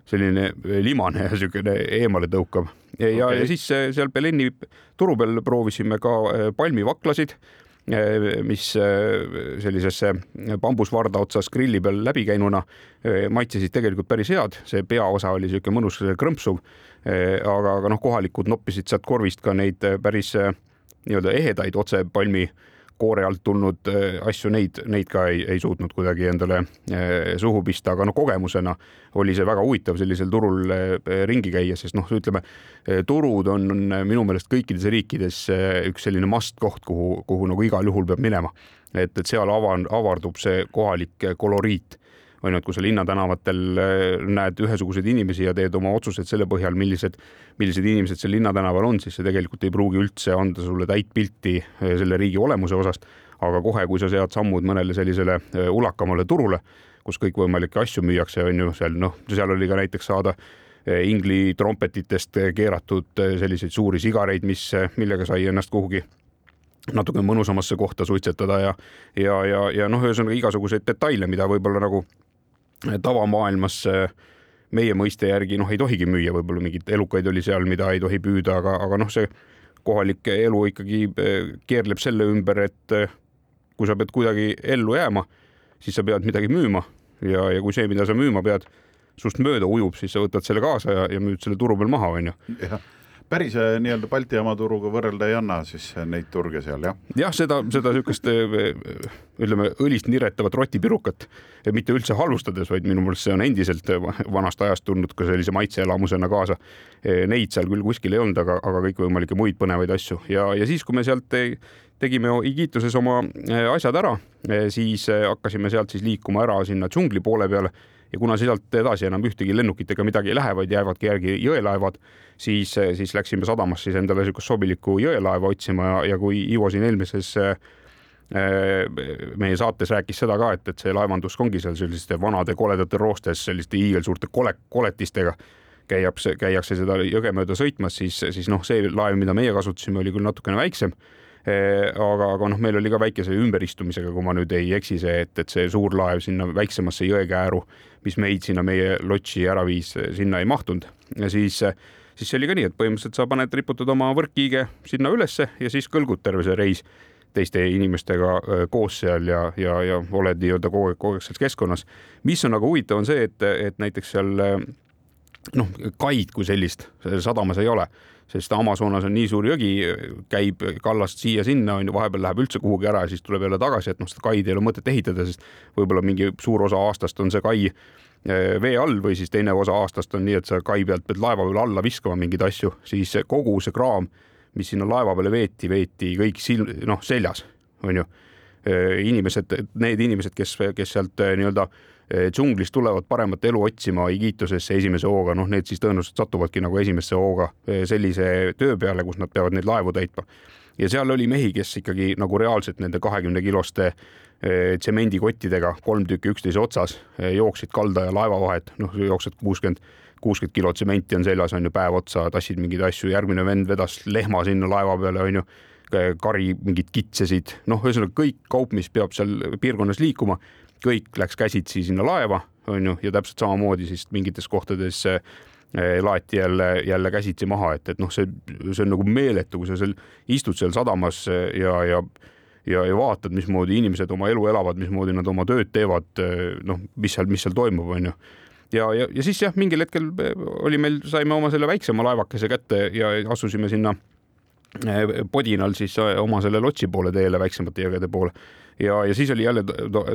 selline limane ja niisugune eemale tõukav. ja okay., ja siis eh, seal Beleni turu peal proovisime ka eh, palmivaklasid. Eh, mis eh, sellisesse bambusvarda otsas grilli peal läbi käinuna eh, maitsesid tegelikult päris head, see peaosa oli niisugune mõnus krõmpsuv. aga, aga noh, kohalikud noppisid sealt korvist ka neid päris nii-öelda ehedaid otse palmi koore alt tulnud äh, asju, neid, neid ka ei, ei suutnud kuidagi endale äh, suhu pista, aga noh, kogemusena oli see väga huvitav sellisel turul äh, ringi käia, sest noh, ütleme turud on minu meelest kõikides riikides üks selline must koht, kuhu, kuhu nagu igal juhul peab minema. et, et seal avan, avardub see kohalik koloriit on ju, et kui sa linnatänavatel äh, näed ühesuguseid inimesi ja teed oma otsused selle põhjal, millised, millised inimesed seal linnatänaval on, siis see tegelikult ei pruugi üldse anda sulle täit pilti äh, selle riigi olemuse osast. aga kohe, kui sa sead sammud mõnele sellisele äh, ulakamale turule, kus kõikvõimalikke asju müüakse, on ju seal noh, seal oli ka näiteks saada ingli trompetitest keeratud selliseid suuri sigareid, mis, millega sai ennast kuhugi natuke mõnusamasse kohta suitsetada ja, ja, ja, ja noh, ühesõnaga igasuguseid detaile, mida võib-olla nagu tavamaailmas meie mõiste järgi noh, ei tohigi müüa, võib-olla mingeid elukaid oli seal, mida ei tohi püüda, aga, aga noh, see kohalik elu ikkagi eh, keerleb selle ümber, et eh, kui sa pead kuidagi ellu jääma, siis sa pead midagi müüma. Ja, ja kui see, mida sa müüma pead, sinust mööda ujub, siis sa võtad selle kaasa ja, ja müüd selle turu peal maha, onju päris äh, nii-öelda Balti jaama turuga võrrelda ei anna siis äh, neid turge seal, jah? jah, seda, seda niisugust äh, ütleme, õlist niretavat rotipirukat mitte üldse halvustades, vaid minu meelest see on endiselt vanast ajast tulnud ka sellise maitseelamusena kaasa. Neid seal küll kuskil ei olnud, aga, aga kõikvõimalikke muid põnevaid asju ja, ja siis, kui me sealt tegime Igituses oma asjad ära, siis hakkasime sealt siis liikuma ära sinna džungli poole peale ja kuna sealt edasi enam ühtegi lennukitega midagi ei lähe, vaid jäävadki järgi jõelaevad, siis, siis läksime sadamasse siis endale niisugust sobilikku jõelaeva otsima ja, ja kui Ivo siin eelmises äh, meie saates rääkis seda ka, et, et see laevandus ongi seal selliste vanade koledate roostes selliste hiigelsuurte kole, koletistega käiakse, käiakse seda jõge mööda sõitmas, siis, siis noh, see laev, mida meie kasutasime, oli küll natukene väiksem Eh, aga, aga noh, meil oli ka väikese ümberistumisega, kui ma nüüd ei eksi, see, et, et see suur laev sinna väiksemasse jõekääru, mis meid sinna meie lotši ära viis, sinna ei mahtunud ja siis siis see oli ka nii, et põhimõtteliselt sa paned, riputad oma võrkkiige sinna ülesse ja siis kõlgud terve see reis teiste inimestega äh, koos seal ja, ja, ja oled nii-öelda kogu aeg, kogu aeg selles keskkonnas. mis on aga huvitav, on see, et, et näiteks seal noh, kaid kui sellist sadamas ei ole sest Amazonas on nii suur jõgi, käib kallast siia-sinna, on ju, vahepeal läheb üldse kuhugi ära ja siis tuleb jälle tagasi, et noh, seda kaid ei ole mõtet ehitada, sest võib-olla mingi suur osa aastast on see kai eh, vee all või siis teine osa aastast on nii, et sa kai pealt pead laeva peale alla viskama mingeid asju, siis kogu see kraam, mis sinna laeva peale veeti, veeti kõik silm, noh seljas, onju. inimesed, need inimesed, kes, kes sealt nii-öelda džunglist tulevad paremat elu otsima Igitusesse esimese hooga, noh, need siis tõenäoliselt satuvadki nagu esimesse hooga sellise töö peale, kus nad peavad neid laevu täitma. ja seal oli mehi, kes ikkagi nagu reaalselt nende kahekümne kiloste tsemendikottidega, kolm tükki üksteise otsas, jooksid kalda ja laeva vahet, noh, jooksed kuuskümmend, kuuskümmend kilo tsementi on seljas, on ju, päev otsa, tassid mingeid asju, järgmine vend vedas lehma sinna laeva peale, on ju, kari mingeid kitsesid, noh, ühesõnaga kõik kaup, mis peab seal piirkonnas liikuma, kõik läks käsitsi sinna laeva, on ju, ja täpselt samamoodi siis mingites kohtades laeti jälle, jälle käsitsi maha, et, et noh, see, see on nagu meeletu, kui sa seal istud seal sadamas ja, ja ja, ja vaatad, mismoodi inimesed oma elu elavad, mismoodi nad oma tööd teevad, noh, mis seal, mis seal toimub, onju ja, ja, ja siis jah, mingil hetkel oli meil, saime oma selle väiksema laevakese kätte ja asusime sinna eh, Podinal siis oma selle lotsi poole teele, väiksemate jõgede poole. Ja, ja siis oli jälle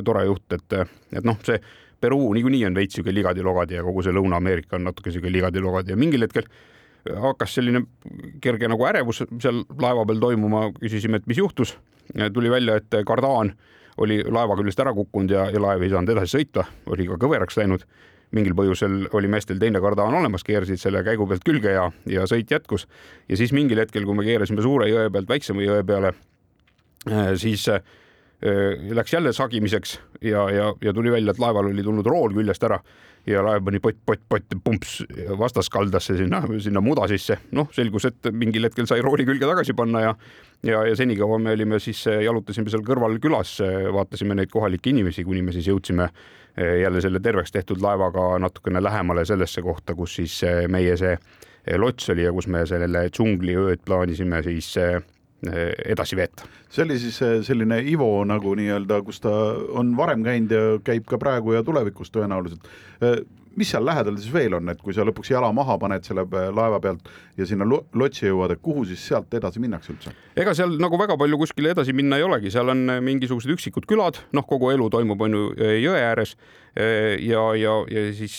tore juht, et, et noh, see Peruu niikuinii on veits sihuke ligadi-logadi ja kogu see Lõuna-Ameerika on natuke sihuke ligadi-logadi ja mingil hetkel hakkas selline kerge nagu ärevus seal laeva peal toimuma, küsisime, et mis juhtus tuli välja, et kardaan oli laeva küljest ära kukkunud ja, ja laev ei saanud edasi sõita, oli ka kõveraks läinud. mingil põhjusel oli meestel teine kardaan olemas, keerasid selle käigu pealt külge ja, ja sõit jätkus. ja siis mingil hetkel, kui me keerasime suure jõe pealt väiksema jõe peale, siis äh, läks jälle sagimiseks ja, ja, ja tuli välja, et laeval oli tulnud rool küljest ära ja laev pani pott, pott, pott, pumps vastaskaldasse sinna, sinna muda sisse. noh, selgus, et mingil hetkel sai rooli külge tagasi panna ja ja, ja senikaua me olime siis, jalutasime seal kõrval külas, vaatasime neid kohalikke inimesi, kuni me siis jõudsime jälle selle terveks tehtud laevaga natukene lähemale sellesse kohta, kus siis meie see lots oli ja kus me selle džungliööd plaanisime siis edasi veeta. see oli siis selline Ivo nagu nii-öelda, kus ta on varem käinud ja käib ka praegu ja tulevikus tõenäoliselt mis seal lähedal siis veel on, et kui sa lõpuks jala maha paned selle laeva pealt ja sinna lotsi jõuad, et kuhu siis sealt edasi minnakse üldse? ega seal nagu väga palju kuskile edasi minna ei olegi, seal on mingisugused üksikud külad, noh, kogu elu toimub, on ju jõe ääres ja, ja, ja siis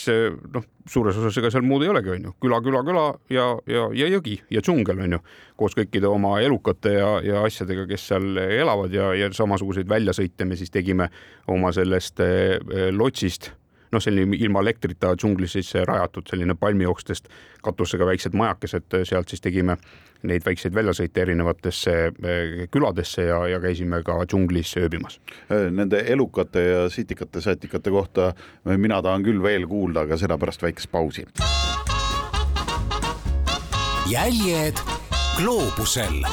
noh, suures osas ega seal muud ei olegi, on ju, küla, küla, küla ja, ja, ja jõgi ja džungel on ju, koos kõikide oma elukate ja, ja asjadega, kes seal elavad ja, ja samasuguseid väljasõite me siis tegime oma sellest lotsist noh, selline ilma elektrita džunglis sisse rajatud selline palmiokstest katusega väiksed majakesed, sealt siis tegime neid väikseid väljasõite erinevatesse eh, küladesse ja, ja käisime ka džunglis ööbimas. Nende elukate ja sitikate, sätikate kohta mina tahan küll veel kuulda, aga seda pärast väikest pausi. jäljed gloobusel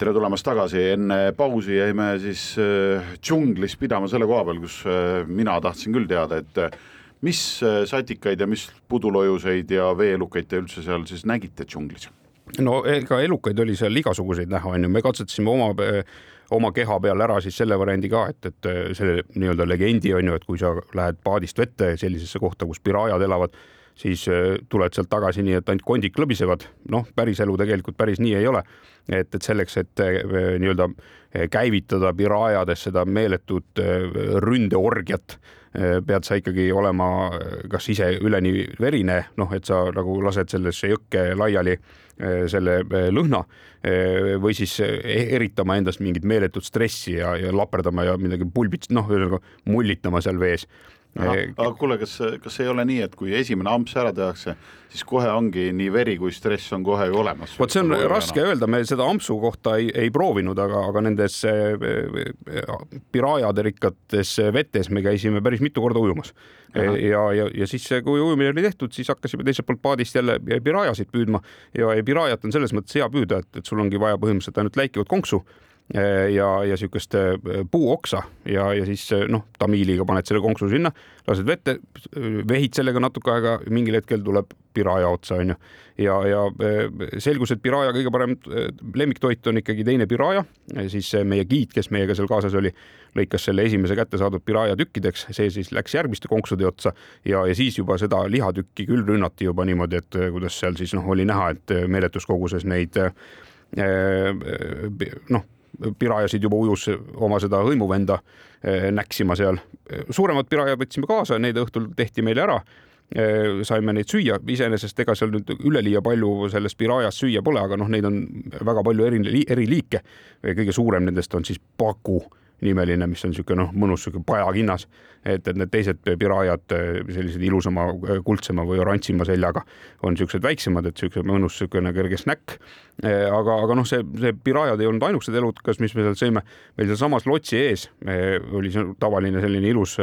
tere tulemast tagasi, enne pausi jäime siis äh, džunglis pidama selle koha peal, kus äh, mina tahtsin küll teada, et äh, mis satikaid ja mis pudulojuseid ja veeelukaid te üldse seal siis nägite džunglis? no ega elukaid oli seal igasuguseid näha, onju, me katsetasime oma oma keha peal ära siis selle variandi ka, et, et selle nii-öelda legendi on ju, et kui sa lähed paadist vette sellisesse kohta, kus pirajad elavad, siis tuled sealt tagasi nii, et ainult kondid klõbisevad. noh, päris elu tegelikult päris nii ei ole et, et selleks, et eh, nii-öelda eh, käivitada Pirajades seda meeletut ründeorgiat, pead sa ikkagi olema kas ise üleni verine, noh, et sa nagu lased sellesse jõkke laiali selle lõhna või siis eritama endast mingit meeletut stressi ja, ja laperdama ja midagi pulbits, noh, ühesõnaga mullitama seal vees aga kuule, kas, kas ei ole nii, et kui esimene amps ära tehakse, siis kohe ongi nii veri kui stress on kohe ju olemas? vot see on raske öelda, me seda ampsu kohta ei, ei proovinud, aga, aga nendes eh, eh, pirajade rikkates vetes me käisime päris mitu korda ujumas. ja, ja, ja siis, kui ujumine oli tehtud, siis hakkasime teiselt poolt paadist jälle pirajasid püüdma ja, ja pirajat on selles mõttes hea püüda, et, et sul ongi vaja põhimõtteliselt ainult läikivat konksu Eh, ja, ja siukest eh, puuoksa ja, ja siis eh, noh, tamiiliga paned selle konksu sinna, lased vette, vehid sellega natuke aega, mingil hetkel tuleb piraja otsa, onju. ja, ja selgus, et piraja kõige parem lemmiktoit on ikkagi teine piraja, siis meie giid, kes meiega seal kaasas oli, lõikas selle esimese kätte saadud piraja tükkideks, see siis läks järgmiste konksude otsa ja, ja siis juba seda lihatükki küll rünnati juba niimoodi, et kuidas seal siis noh, oli näha, et meeletus koguses neid noh pirajasid juba ujus oma seda hõimuvenda eh, näksima seal. suuremad pirajad võtsime kaasa, need õhtul tehti meile ära saime neid süüa, iseenesest ega seal nüüd üleliia palju selles pirajas süüa pole, aga noh, neid on väga palju eri, eri liike. kõige suurem nendest on siis paku nimeline, mis on niisugune noh, mõnus niisugune pajakinnas, et, et need teised pirajad, sellised ilusama kuldsema või oranžima seljaga on niisugused väiksemad, et niisugune mõnus niisugune kerge snäkk. aga, aga noh, see, see pirajad ei olnud ainukesed elukas, mis me seal sõime, meil sealsamas lotsi ees oli see tavaline selline ilus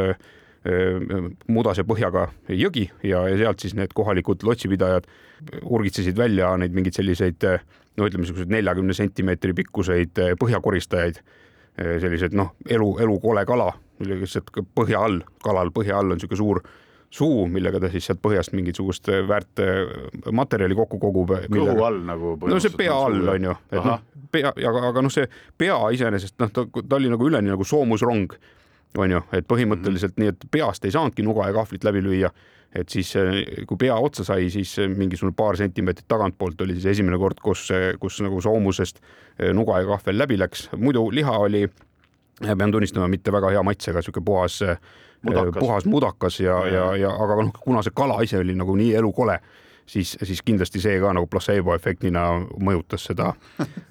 mudase põhjaga jõgi ja, ja sealt siis need kohalikud lotsipidajad urgitsesid välja neid mingeid selliseid no ütleme, niisuguseid neljakümne sentimeetri pikkuseid põhjakoristajaid Eh, sellised noh, elu, elukole kala, millega lihtsalt põhja all, kalal põhja all on niisugune suur suu, millega ta siis sealt põhjast mingisugust väärt eh, materjali kokku kogub. kõhu all nagu. no see pea all on ju, et noh, pea, aga, aga noh, see pea iseenesest noh, ta, ta oli nagu üleni nagu soomusrong on ju, et põhimõtteliselt mm -hmm. nii, et peast ei saanudki nuga ja kahvlit läbi lüüa et siis kui pea otsa sai, siis mingisugune paar sentimeetrit tagantpoolt oli siis esimene kord, kus, kus nagu soomusest nuga ja kahvel läbi läks, muidu liha oli, pean tunnistama, mitte väga hea maitsega, sihuke puhas puhas mudakas ja, ja, ja, ja aga noh, kuna see kala ise oli nagu nii elukole, siis, siis kindlasti see ka nagu placebo efektina mõjutas seda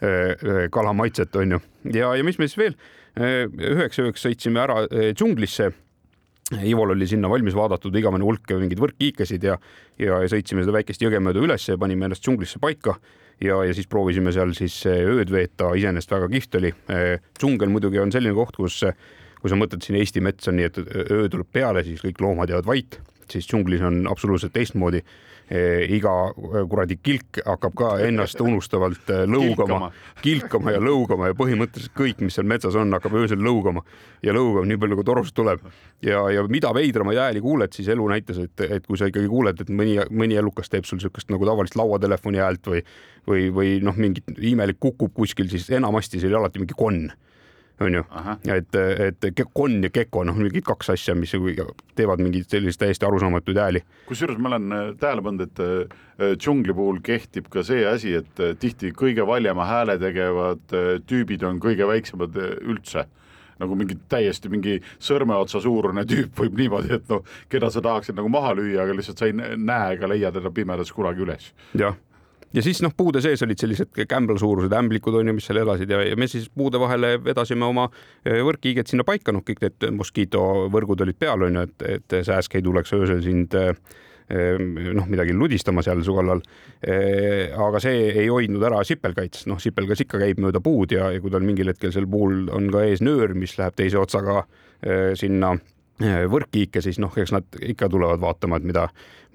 kala maitset, onju. ja, ja mis me siis veel, üheks ööks sõitsime ära džunglisse Ivol oli sinna valmis vaadatud igavene hulk mingeid võrkkiikesid ja, ja, sõitsime seda väikest jõge mööda üles ja panime ennast džunglisse paika ja, ja siis proovisime seal siis ööd veeta, iseenesest väga kihvt oli. džungel muidugi on selline koht, kus, kui sa mõtled siin Eesti metsa, nii et öö tuleb peale, siis kõik loomad jäävad vait, siis džunglis on absoluutselt teistmoodi Eh, iga eh, kuradi kilk hakkab ka ennast unustavalt eh, lõugama, kilkama. Ja lõugama ja põhimõtteliselt kõik, mis seal metsas on, hakkab öösel lõugama ja lõugab nii palju, kui torust tuleb. ja, ja mida veidramaid hääli kuuled, siis elu näitas, et, et kui sa ikkagi kuuled, et mõni, mõni elukas teeb sul niisugust nagu tavalist lauatelefoni häält või, või, või noh, mingit imelik kukub kuskil, siis enamasti see oli alati mingi konn onju, et, et konn ja gecko, noh, mingid kaks asja, mis teevad mingeid selliseid täiesti arusaamatuid hääli. kusjuures ma olen äh, tähele pannud, et äh, džungli puhul kehtib ka see asi, et äh, tihti kõige valjema hääle tegevad tüübid on kõige väiksemad üldse nagu mingi täiesti mingi sõrmeotsa suurune tüüp võib niimoodi, et noh, keda sa tahaksid nagu maha lüüa, aga lihtsalt sa ei näe ega leia teda pimedas kunagi üles. jah, ja siis noh, puude sees olid sellised Campbell suurused ämblikud on ju, mis seal elasid ja, ja me siis puude vahele vedasime oma e, võrkkiiget sinna paika, noh, kõik need moskiitovõrgud olid peal on ju, et, et sääsk ei tuleks öösel sind e, e, noh, midagi ludistama seal su kallal. aga see ei hoidnud ära sipelgaid, noh, sipelgas ikka käib mööda puud ja, ja kui tal mingil hetkel sel puul on ka ees nöör, mis läheb teise otsaga sinna võrkkiike, siis noh, eks nad ikka tulevad vaatama, et mida,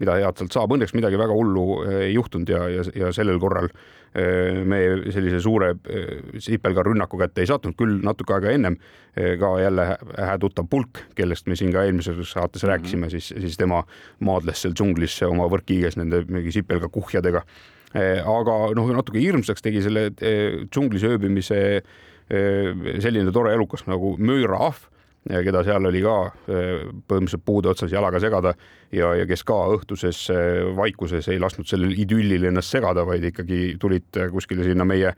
mida head sealt saab. Õnneks midagi väga hullu eh, ei juhtunud ja, ja, ja sellel korral eh, me sellise suure eh, sipelgarünnaku kätte ei sattunud, küll natuke aega ennem ka jälle hää tuttav Pulk, kellest me siin ka eelmises saates rääkisime mm, -hmm. siis, siis tema maadles seal džunglis oma võrkkiiges nende mingi sipelgakuhjadega. aga noh, natuke hirmsaks tegi selle džunglis ööbimise selline tore elukas nagu mööraahv keda seal oli ka põhimõtteliselt puude otsas jalaga segada ja, ja kes ka õhtuses vaikuses ei lasknud sellel idüllil ennast segada, vaid ikkagi tulid kuskile sinna meie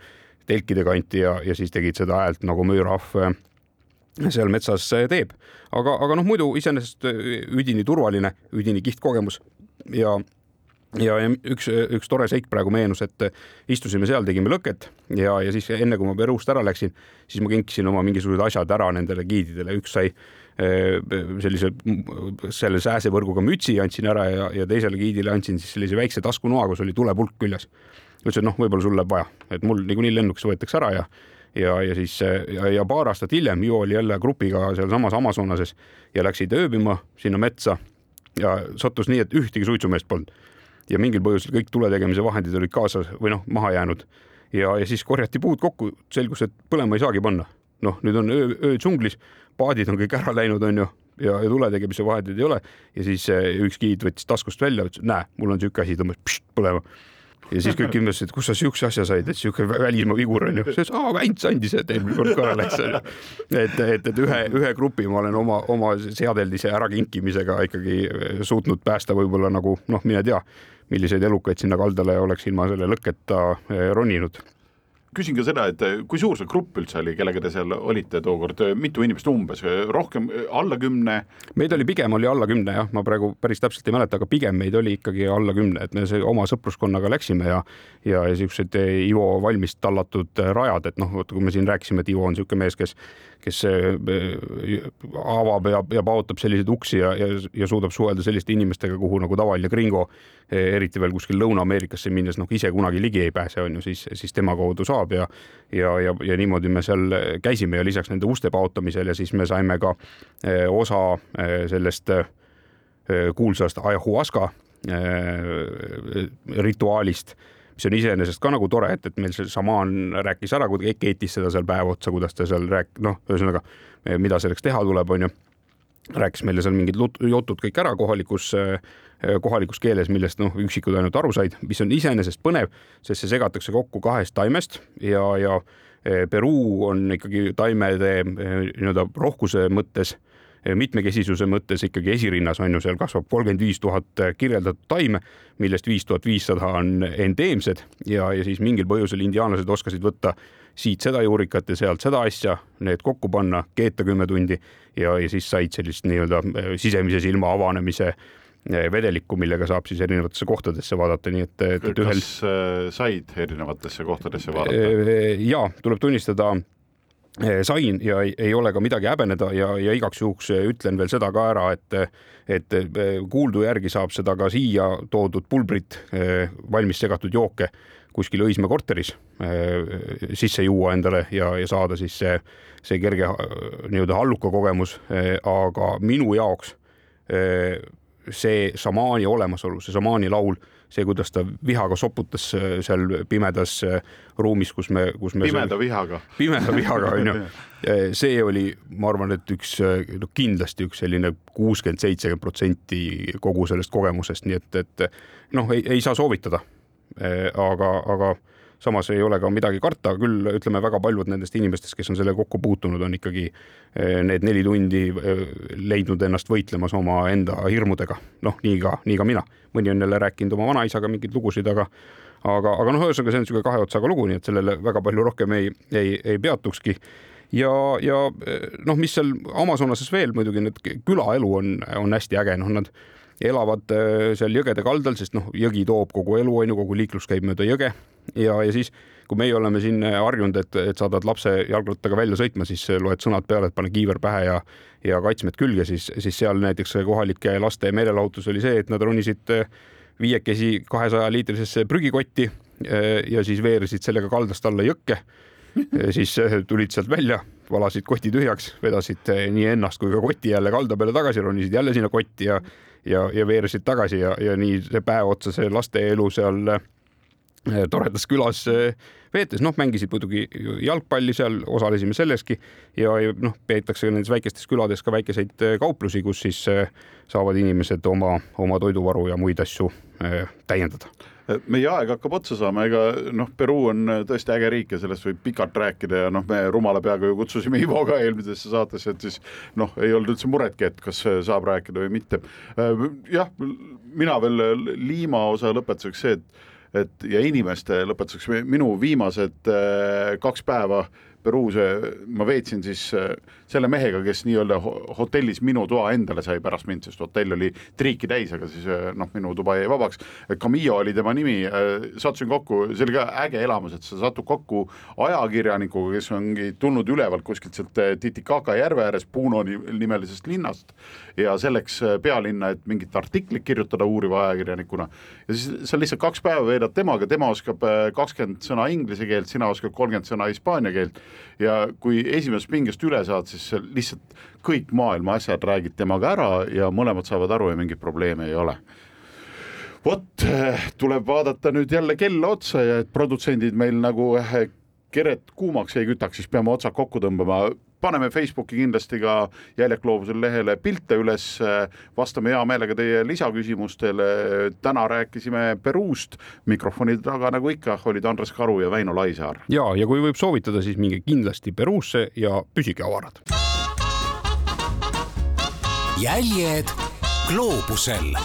telkide kanti ja, ja siis tegid seda häält nagu müürahv seal metsas teeb. aga, aga noh, muidu iseenesest üdini turvaline, üdini kihvt kogemus ja ja, ja üks, üks tore seik praegu meenus, et istusime seal, tegime lõket ja, ja siis enne kui ma Peruust ära läksin, siis ma kinkisin oma mingisugused asjad ära nendele giididele, üks sai eh, sellise selle sääsevõrguga mütsi andsin ära ja, ja teisele giidile andsin siis sellise väikse taskunoa, kus oli tulepulk küljes. ütlesin, et noh, võib-olla sul läheb vaja, et mul niikuinii lennuks võetakse ära ja ja, ja siis ja, ja paar aastat hiljem ju oli jälle grupiga sealsamas Amazonases ja läksid ööbima sinna metsa ja sattus nii, et ühtegi suitsumeest polnud ja mingil põhjusel kõik tule tegemise vahendid olid kaasas või noh, maha jäänud. Ja, ja siis korjati puud kokku, selgus, et põlema ei saagi panna. noh, nüüd on öö, öö džunglis, paadid on kõik ära läinud, onju, ja, ja tule tegemise vahendeid ei ole. Ja siis eh, üks giid võttis taskust välja, ütles, näe, mul on siuke asi, tõmbas põlema ja siis kõik imestasid, kus sa siukse asja said, et siuke välismaa vigur on ju. siis aa, Vänts andis, et eelmine kord ka läks onju. et, et, et ühe, ühe grupi ma olen oma, oma seadeldise ärakinkimisega ikkagi suutnud päästa võib-olla nagu noh, mine tea milliseid elukaid sinna kaldale oleks ilma selle lõkketa eh, roninud küsin ka seda, et kui suur see grupp üldse oli, kellega te seal olite tookord, mitu inimest umbes, rohkem alla kümne? meid oli pigem oli alla kümne jah, ma praegu päris täpselt ei mäleta, aga pigem meid oli ikkagi alla kümne, et me oma sõpruskonnaga läksime ja ja, ja siuksed Ivo valmis tallatud rajad, et noh, vaata, kui me siin rääkisime, et Ivo on niisugune mees, kes kes eh, avab ja, ja paotab selliseid uksi ja, ja, ja suudab suhelda selliste inimestega, kuhu nagu tavaline gringo, eh, eriti veel kuskil Lõuna-Ameerikasse minnes, noh ise kunagi ligi ei pääse, on ju, siis, siis tema kaudu saab ja ja, ja, ja niimoodi me seal käisime ja lisaks nende uste paotamisel ja siis me saime ka eh, osa sellest kuulsast ayahuasca rituaalist mis on iseenesest ka nagu tore, et, et meil see šamaan rääkis ära, kuidagi keetis seda seal päev otsa, kuidas ta seal rääk-, noh, ühesõnaga, mida selleks teha tuleb, onju. rääkis meile seal mingid jutud kõik ära kohalikus, kohalikus keeles, millest noh, üksikud ainult aru said, mis on iseenesest põnev, sest see segatakse kokku kahest taimest ja, ja Peruu on ikkagi taimede nii-öelda rohkuse mõttes mitmekesisuse mõttes ikkagi esirinnas on ju, seal kasvab kolmkümmend viis tuhat kirjeldatud taime, millest viis tuhat viissada on endeemsed ja, ja siis mingil põhjusel indiaanlased oskasid võtta siit seda juurikat ja sealt seda asja, need kokku panna, keeta kümme tundi ja, ja siis said sellist nii-öelda äh, sisemise silma avanemise vedelikku, millega saab siis erinevatesse kohtadesse vaadata, nii et, et ühel. kas said erinevatesse kohtadesse vaadata? ja tuleb tunnistada Eh, sain ja ei, ei ole ka midagi häbeneda ja, ja igaks juhuks eh, ütlen veel seda ka ära, et, et eh, kuuldu järgi saab seda ka siia toodud pulbrit, valmis segatud jooke kuskil Õismäe korteris sisse juua endale ja, ja saada siis see, see kerge nii-öelda halluka kogemus. aga minu jaoks see šamaani olemasolu, see šamaani laul see, kuidas ta vihaga soputas äh, seal pimedas äh, ruumis, kus me, kus me. pimeda vihaga. pimeda vihaga onju. Äh, see oli, ma arvan, et üks no kindlasti üks selline kuuskümmend, seitsekümmend protsenti kogu sellest kogemusest, nii et, et noh, ei, ei saa soovitada. aga, aga samas ei ole ka midagi karta, küll ütleme, väga paljud nendest inimestest, kes on sellega kokku puutunud, on ikkagi need neli tundi leidnud ennast võitlemas omaenda hirmudega. noh, nii ka, nii ka mina mõni on jälle rääkinud oma vanaisaga mingeid lugusid, aga aga, aga noh, ühesõnaga see on niisugune kahe otsaga lugu, nii et sellele väga palju rohkem ei, ei, ei peatukski. ja, ja noh, mis seal Amazonases veel muidugi need külaelu on, on hästi äge, noh, nad elavad seal jõgede kaldal, sest noh, jõgi toob kogu elu, on ju, kogu liiklus käib mööda jõge ja, ja siis kui meie oleme siin harjunud, et, et saadad lapse jalgrattaga välja sõitma, siis loed sõnad peale, et pane kiiver pähe ja ja kaitsmed külge, siis, siis seal näiteks kohalike laste meelelahutus oli see, et nad ronisid viiekesi kahesaja liitrisesse prügikotti ja siis veeresid sellega kaldast alla jõkke. siis tulid sealt välja, valasid koti tühjaks, vedasid nii ennast kui ka koti jälle kalda peale tagasi, ronisid jälle sinna kotti ja ja, ja veeresid tagasi ja, ja nii see päev otsa see laste elu seal toredas külas veetes, noh, mängisid muidugi jalgpalli seal, osalesime selleski. Ja noh, peetakse nendes väikestes külades ka väikeseid äh, kauplusi, kus siis äh, saavad inimesed oma, oma toiduvaru ja muid asju äh, täiendada. Meie aeg hakkab otsa saama, ega noh, Peruu on tõesti äge riik ja sellest võib pikalt rääkida. Ja noh, me rumala peaga ju kutsusime Ivo ka eelmisesse saatesse, et siis noh, ei olnud üldse muretki, et kas saab rääkida või mitte. jah, mina veel Liima osa lõpetuseks see, et et ja inimeste lõpetuseks minu viimased äh, kaks päeva Peruus ma veetsin siis äh, selle mehega, kes nii-öelda hotellis minu toa endale sai pärast mind, sest hotell oli triiki täis, aga siis äh, noh, minu tuba jäi vabaks. Camillo oli tema nimi, äh, sattusin kokku, see oli ka äge elamus, et sa satud kokku ajakirjanikuga, kes ongi tulnud ülevalt kuskilt sealt Titicaca järve ääres Puno nimelisest linnast ja selleks pealinna, et mingit artiklit kirjutada uuriva ajakirjanikuna. ja siis sa lihtsalt kaks päeva veedad temaga, tema oskab kakskümmend sõna inglise keelt, sina oskad kolmkümmend sõna hispaania keelt ja kui esimesest pingest üle saad, siis lihtsalt kõik maailma asjad räägid temaga ära ja mõlemad saavad aru ja mingeid probleeme ei ole vot tuleb vaadata nüüd jälle kella otsa ja et produtsendid meil nagu eh, keret kuumaks ei kütaks, siis peame otsad kokku tõmbama. Paneme Facebooki kindlasti ka Jäljak loovusel lehele pilte üles, vastame hea meelega teie lisaküsimustele. täna rääkisime Peruust, mikrofonide taga nagu ikka olid Andres Karu ja Väino Laisaar. ja, ja kui võib soovitada, siis minge kindlasti Peruusse ja püsige avarad. jäljed gloobusel